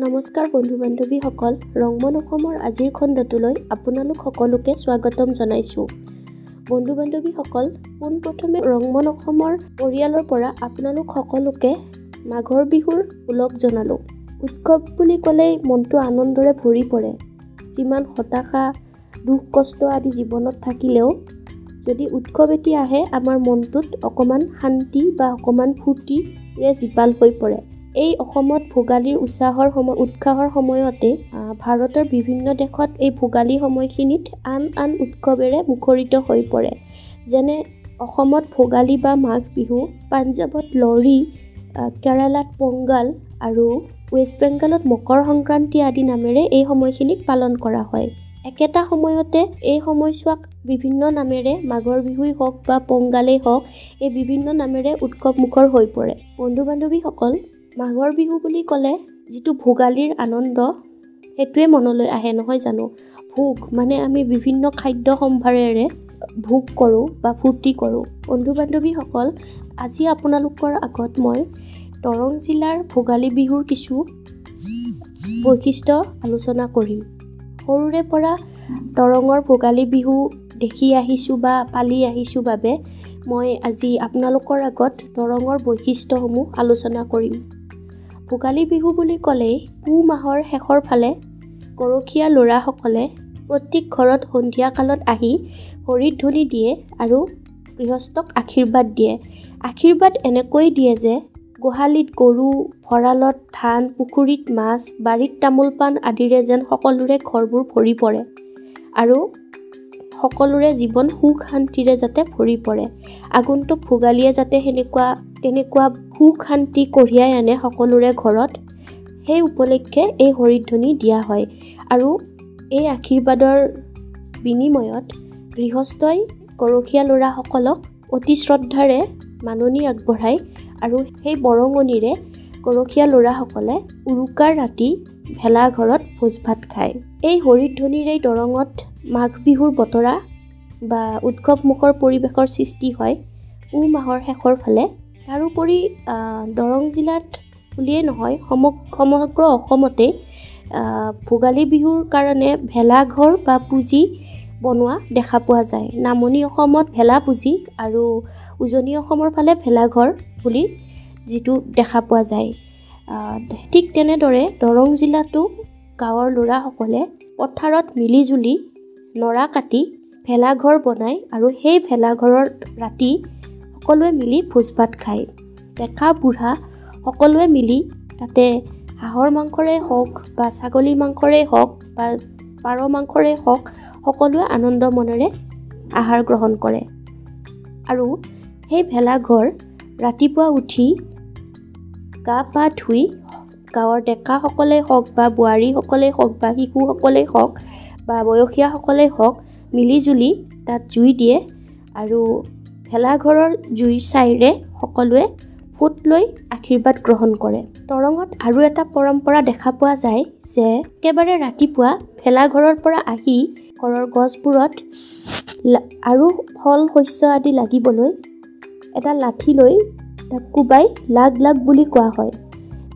নমস্কাৰ বন্ধু বান্ধৱীসকল ৰংমন অসমৰ আজিৰ খণ্ডটোলৈ আপোনালোক সকলোকে স্বাগতম জনাইছোঁ। বন্ধু বান্ধৱীসকল পোনপ্ৰথমে ৰংমন অসমৰ পৰিয়ালৰ পৰা আপোনালোক সকলোকে মাঘৰ বিহুৰ ওলগ জনালোঁ। উৎসৱ বুলি ক'লেই মনটো আনন্দৰে ভৰি পৰে। যিমান হতাশা দুখ কষ্ট আদি জীৱনত থাকিলেও যদি উৎসৱ এটি আহে আমাৰ মনটোত অকণমান শান্তি বা অকণমান ফূৰ্তিৰে জীপাল হৈ পৰে। এই অসমত ভোগালীৰ উৎসাহৰ সময় উৎসাহৰ সময়তে ভাৰতৰ বিভিন্ন দেশত এই ভোগালী সময়খিনিত আন আন উৎসৱেৰে মুখৰিত হৈ পৰে। যেনে অসমত ভোগালী বা মাঘ বিহু পাঞ্জাৱত লৰি কেৰালাত পংগাল আৰু ৱেষ্ট বেংগলত মকৰ সংক্ৰান্তি আদি নামেৰে এই সময়খিনিক পালন কৰা হয়। একেটা সময়তে এই সময়ছোৱাক বিভিন্ন নামেৰে মাঘৰ বিহুৱেই হওক বা পংগালেই হওক এই বিভিন্ন নামেৰে উৎসৱমুখৰ হৈ পৰে। বন্ধু বান্ধৱীসকল মাঘৰ বিহু বুলি ক'লে যিটো ভোগালীৰ আনন্দ সেইটোৱে মনলৈ আহে নহয় জানো? ভোগ মানে আমি বিভিন্ন খাদ্য সম্ভাৰেৰে ভোগ কৰোঁ বা ফূৰ্তি কৰোঁ। বন্ধু বান্ধৱীসকল আজি আপোনালোকৰ আগত মই দৰং জিলাৰ ভোগালী বিহুৰ কিছু বৈশিষ্ট্য আলোচনা কৰিম। সৰুৰে পৰা দৰঙৰ ভোগালী বিহু দেখি আহিছোঁ বা পালি আহিছোঁ বাবে মই আজি আপোনালোকৰ আগত দৰঙৰ বৈশিষ্ট্যসমূহ আলোচনা কৰিম। ভোগালী বিহু বুলি ক'লেই পুহ মাহৰ শেষৰ ফালে গৰখীয়া ল'ৰাসকলে প্ৰত্যেক ঘৰত সন্ধিয়া কালত আহি হৰিত ধ্বনি দিয়ে আৰু গৃহস্থক আশীৰ্বাদ দিয়ে। আশীৰ্বাদ এনেকৈ দিয়ে যে গোহালিত গৰু ভঁৰালত ধান পুখুৰীত মাছ বাৰীত তামোল পাণ আদিৰে যেন সকলোৰে ঘৰবোৰ ভৰি পৰে আৰু সকলোৰে জীৱন সুখ শান্তিৰে যাতে ভৰি পৰে। আগন্তুক ভোগালীয়ে যাতে সেনেকুৱা তেনেকুৱা সুখ শান্তি কঢ়িয়াই আনে সকলোৰে ঘৰত সেই উপলক্ষে এই হৰিধ্বনি দিয়া হয় আৰু এই আশীৰ্বাদৰ বিনিময়ত গৃহস্থই গৰখীয়া ল'ৰাসকলক অতি শ্ৰদ্ধাৰে মাননি আগবঢ়ায় আৰু সেই বৰঙণিৰে গৰখীয়া ল'ৰাসকলে উৰুকাৰ ৰাতি ভেলাঘৰত ভোজ ভাত খায়। এই হৰিধ্বনিৰেই দৰঙত মাঘ বিহুৰ বতৰা বা উৎসৱমুখৰ পৰিৱেশৰ সৃষ্টি হয়। পুহ মাহৰ শেষৰ ফালে তাৰোপৰি দৰং জিলাত বুলিয়েই নহয় সম সমগ্ৰ অসমতে ভোগালী বিহুৰ কাৰণে ভেলাঘৰ বা পুঁজি বনোৱা দেখা পোৱা যায়। নামনি অসমত ভেলা পুঁজি আৰু উজনি অসমৰ ফালে ভেলাঘৰ বুলি যিটো দেখা পোৱা যায়। ঠিক তেনেদৰে দৰং জিলাতো গাঁৱৰ ল'ৰাসকলে পথাৰত মিলি জুলি নৰা কাটি ভেলাঘৰ বনায় আৰু সেই ভেলাঘৰত ৰাতি সকলোৱে মিলি ভোজ ভাত খায়। ডেকা বুঢ়া সকলোৱে মিলি তাতে হাঁহৰ মাংসৰে হওক বা ছাগলী মাংসৰে হওক বা পাৰ মাংসৰে হওক সকলোৱে আনন্দ মনেৰে আহাৰ গ্ৰহণ কৰে। আৰু সেই ভেলাঘৰ ৰাতিপুৱা উঠি গা পা ধুই গাঁৱৰ ডেকাসকলেই হওক বা বোৱাৰীসকলেই হওক বা শিশুসকলেই হওক বা বয়সীয়াসকলেই হওক মিলি জুলি তাত জুই দিয়ে আৰু ভেলাঘৰৰ জুইৰ ছাইৰে সকলোৱে ফুট লৈ আশীৰ্বাদ গ্ৰহণ কৰে। দৰঙত আৰু এটা পৰম্পৰা দেখা পোৱা যায় যে একেবাৰে ৰাতিপুৱা ভেলাঘৰৰ পৰা আহি ঘৰৰ গছবোৰত আৰু ফল শস্য আদি লাগিবলৈ এটা লাঠি লৈ তাক কোবাই লাগ লাগ বুলি কোৱা হয়।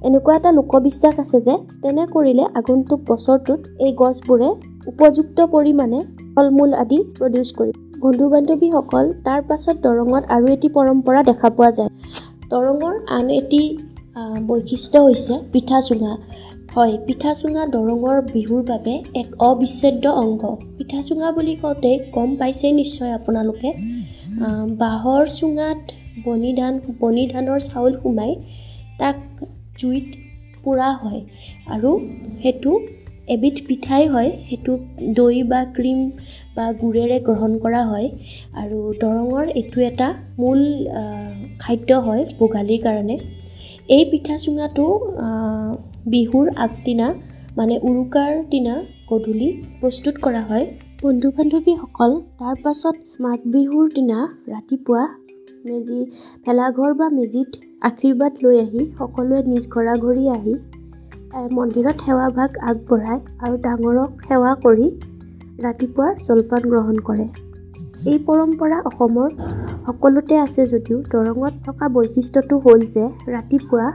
এনেকুৱা এটা লোকবিশ্বাস আছে যে তেনে কৰিলে আগন্তুক বছৰটোত এই গছবোৰে উপযুক্ত পৰিমাণে ফল মূল আদি প্ৰডিউচ কৰিব। বন্ধু বান্ধৱীসকল তাৰ পাছত দৰঙত আৰু এটি পৰম্পৰা দেখা পোৱা যায়। দৰঙৰ আন এটি বৈশিষ্ট্য হৈছে পিঠা চুঙা হয় পিঠা চুঙা দৰঙৰ বিহুৰ বাবে এক অবিচ্ছেদ্য অংগ। পিঠা চুঙা বুলি কওঁতে গম পাইছেই নিশ্চয় আপোনালোকে। বাঁহৰ চুঙাত বনি ধান বনি ধানৰ চাউল সোমাই তাক জুইত পোৰা হয় আৰু সেইটো এবিধ পিঠাই হয় সেইটো দৈ বা ক্ৰীম বা গুড়েৰে গ্ৰহণ কৰা হয়। আৰু দৰঙৰ এইটো এটা মূল খাদ্য হয় ভোগালীৰ কাৰণে। এই পিঠা চুঙাটো বিহুৰ আগদিনা মানে উৰুকাৰ দিনা গধূলি প্ৰস্তুত কৰা হয়। বন্ধু বান্ধৱীসকল তাৰ পাছত মাঘ বিহুৰ দিনা ৰাতিপুৱা মেজি ভেলাঘৰ বা মেজিত আশীৰ্বাদ লৈ আহি সকলোৱে নিজ ঘৰা ঘৰি আহি মন্দিৰত সেৱা ভাগ আগবঢ়ায় আৰু ডাঙৰক সেৱা কৰি ৰাতিপুৱাৰ জলপান গ্ৰহণ কৰে। এই পৰম্পৰা অসমৰ সকলোতে আছে যদিও দৰঙত থকা বৈশিষ্ট্যটো হ'ল যে ৰাতিপুৱা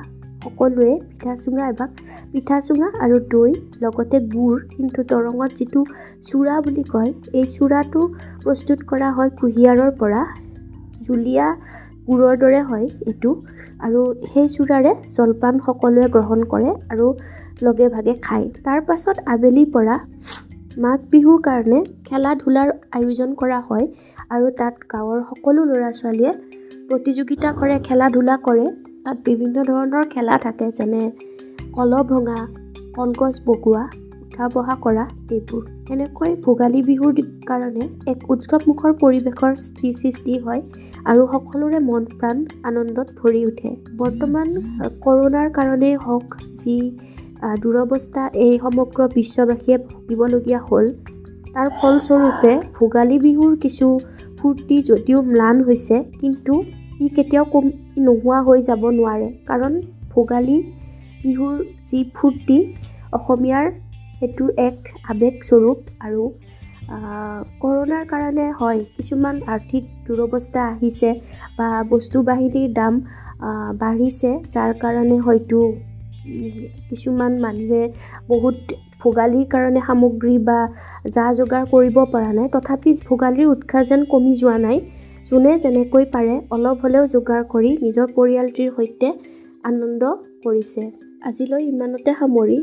সকলোৱে পিঠা চুঙা এভাগ পিঠা চুঙা আৰু দৈ লগতে গুড় কিন্তু দৰঙত যিটো চুৰা বুলি কয় এই চুৰাটো প্ৰস্তুত কৰা হয় কুঁহিয়াৰৰ পৰা। জুলীয়া গুড়ৰ দৰে হয় এইটো। আৰু সেই চুৰাৰে জলপান সকলোৱে গ্ৰহণ কৰে আৰু লগে ভাগে খায়। তাৰ পাছত আবেলিৰ পৰা মাঘ বিহুৰ কাৰণে খেলা ধূলাৰ আয়োজন কৰা হয় আৰু তাত গাঁৱৰ সকলো ল'ৰা ছোৱালীয়ে প্ৰতিযোগিতা কৰে খেলা ধূলা কৰে। তাত বিভিন্ন ধৰণৰ খেলা থাকে যেনে কলহ ভঙা কলগছ বগোৱা উঠা বহা কৰা এইবোৰ। এনেকৈ ভোগালী বিহুৰ কাৰণে এক উৎসৱমুখৰ পৰিৱেশৰ সৃষ্টি হয় আৰু সকলোৰে মন প্ৰাণ আনন্দত ভৰি উঠে। বৰ্তমান কৰোণাৰ কাৰণেই হওক যি দুৰৱস্থা এই সমগ্ৰ বিশ্ববাসীয়ে ভুগিবলগীয়া হ'ল। তাৰ ফলস্বৰূপে ভোগালী বিহুৰ কিছু ফূৰ্তি যদিও ম্লান হৈছে কিন্তু ই কেতিয়াও কম নোহোৱা হৈ যাব নোৱাৰে। কাৰণ ভোগালী বিহুৰ যি ফূৰ্তি অসমীয়াৰ সেইটো এক আৱেগস্বৰূপ আৰু কৰোণাৰ কাৰণে হয়। কিছুমান আৰ্থিক দুৰৱস্থা আহিছে বা বস্তু বাহিনীৰ দাম বাঢ়িছে যাৰ কাৰণে হয়তো কিছুমান মানুহে বহুত ভোগালীৰ কাৰণে সামগ্ৰী বা যা যোগাৰ কৰিব পৰা নাই। তথাপি ভোগালীৰ উৎসাহ যেন কমি যোৱা নাই। যোনে যেনেকৈ পাৰে অলপ হ'লেও যোগাৰ কৰি নিজৰ পৰিয়ালটিৰ সৈতে আনন্দ কৰিছে। আজিলৈ ইমানতে সামৰি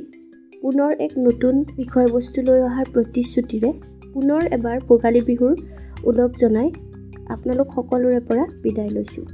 পুনৰ এক নতুন বিষয়বস্তু লৈ অহাৰ প্ৰতিশ্ৰুতিৰে পুনৰ এবাৰ ভোগালী বিহুৰ ওলগ জনাই আপোনালোক সকলোৰে পৰা বিদায় লৈছোঁ।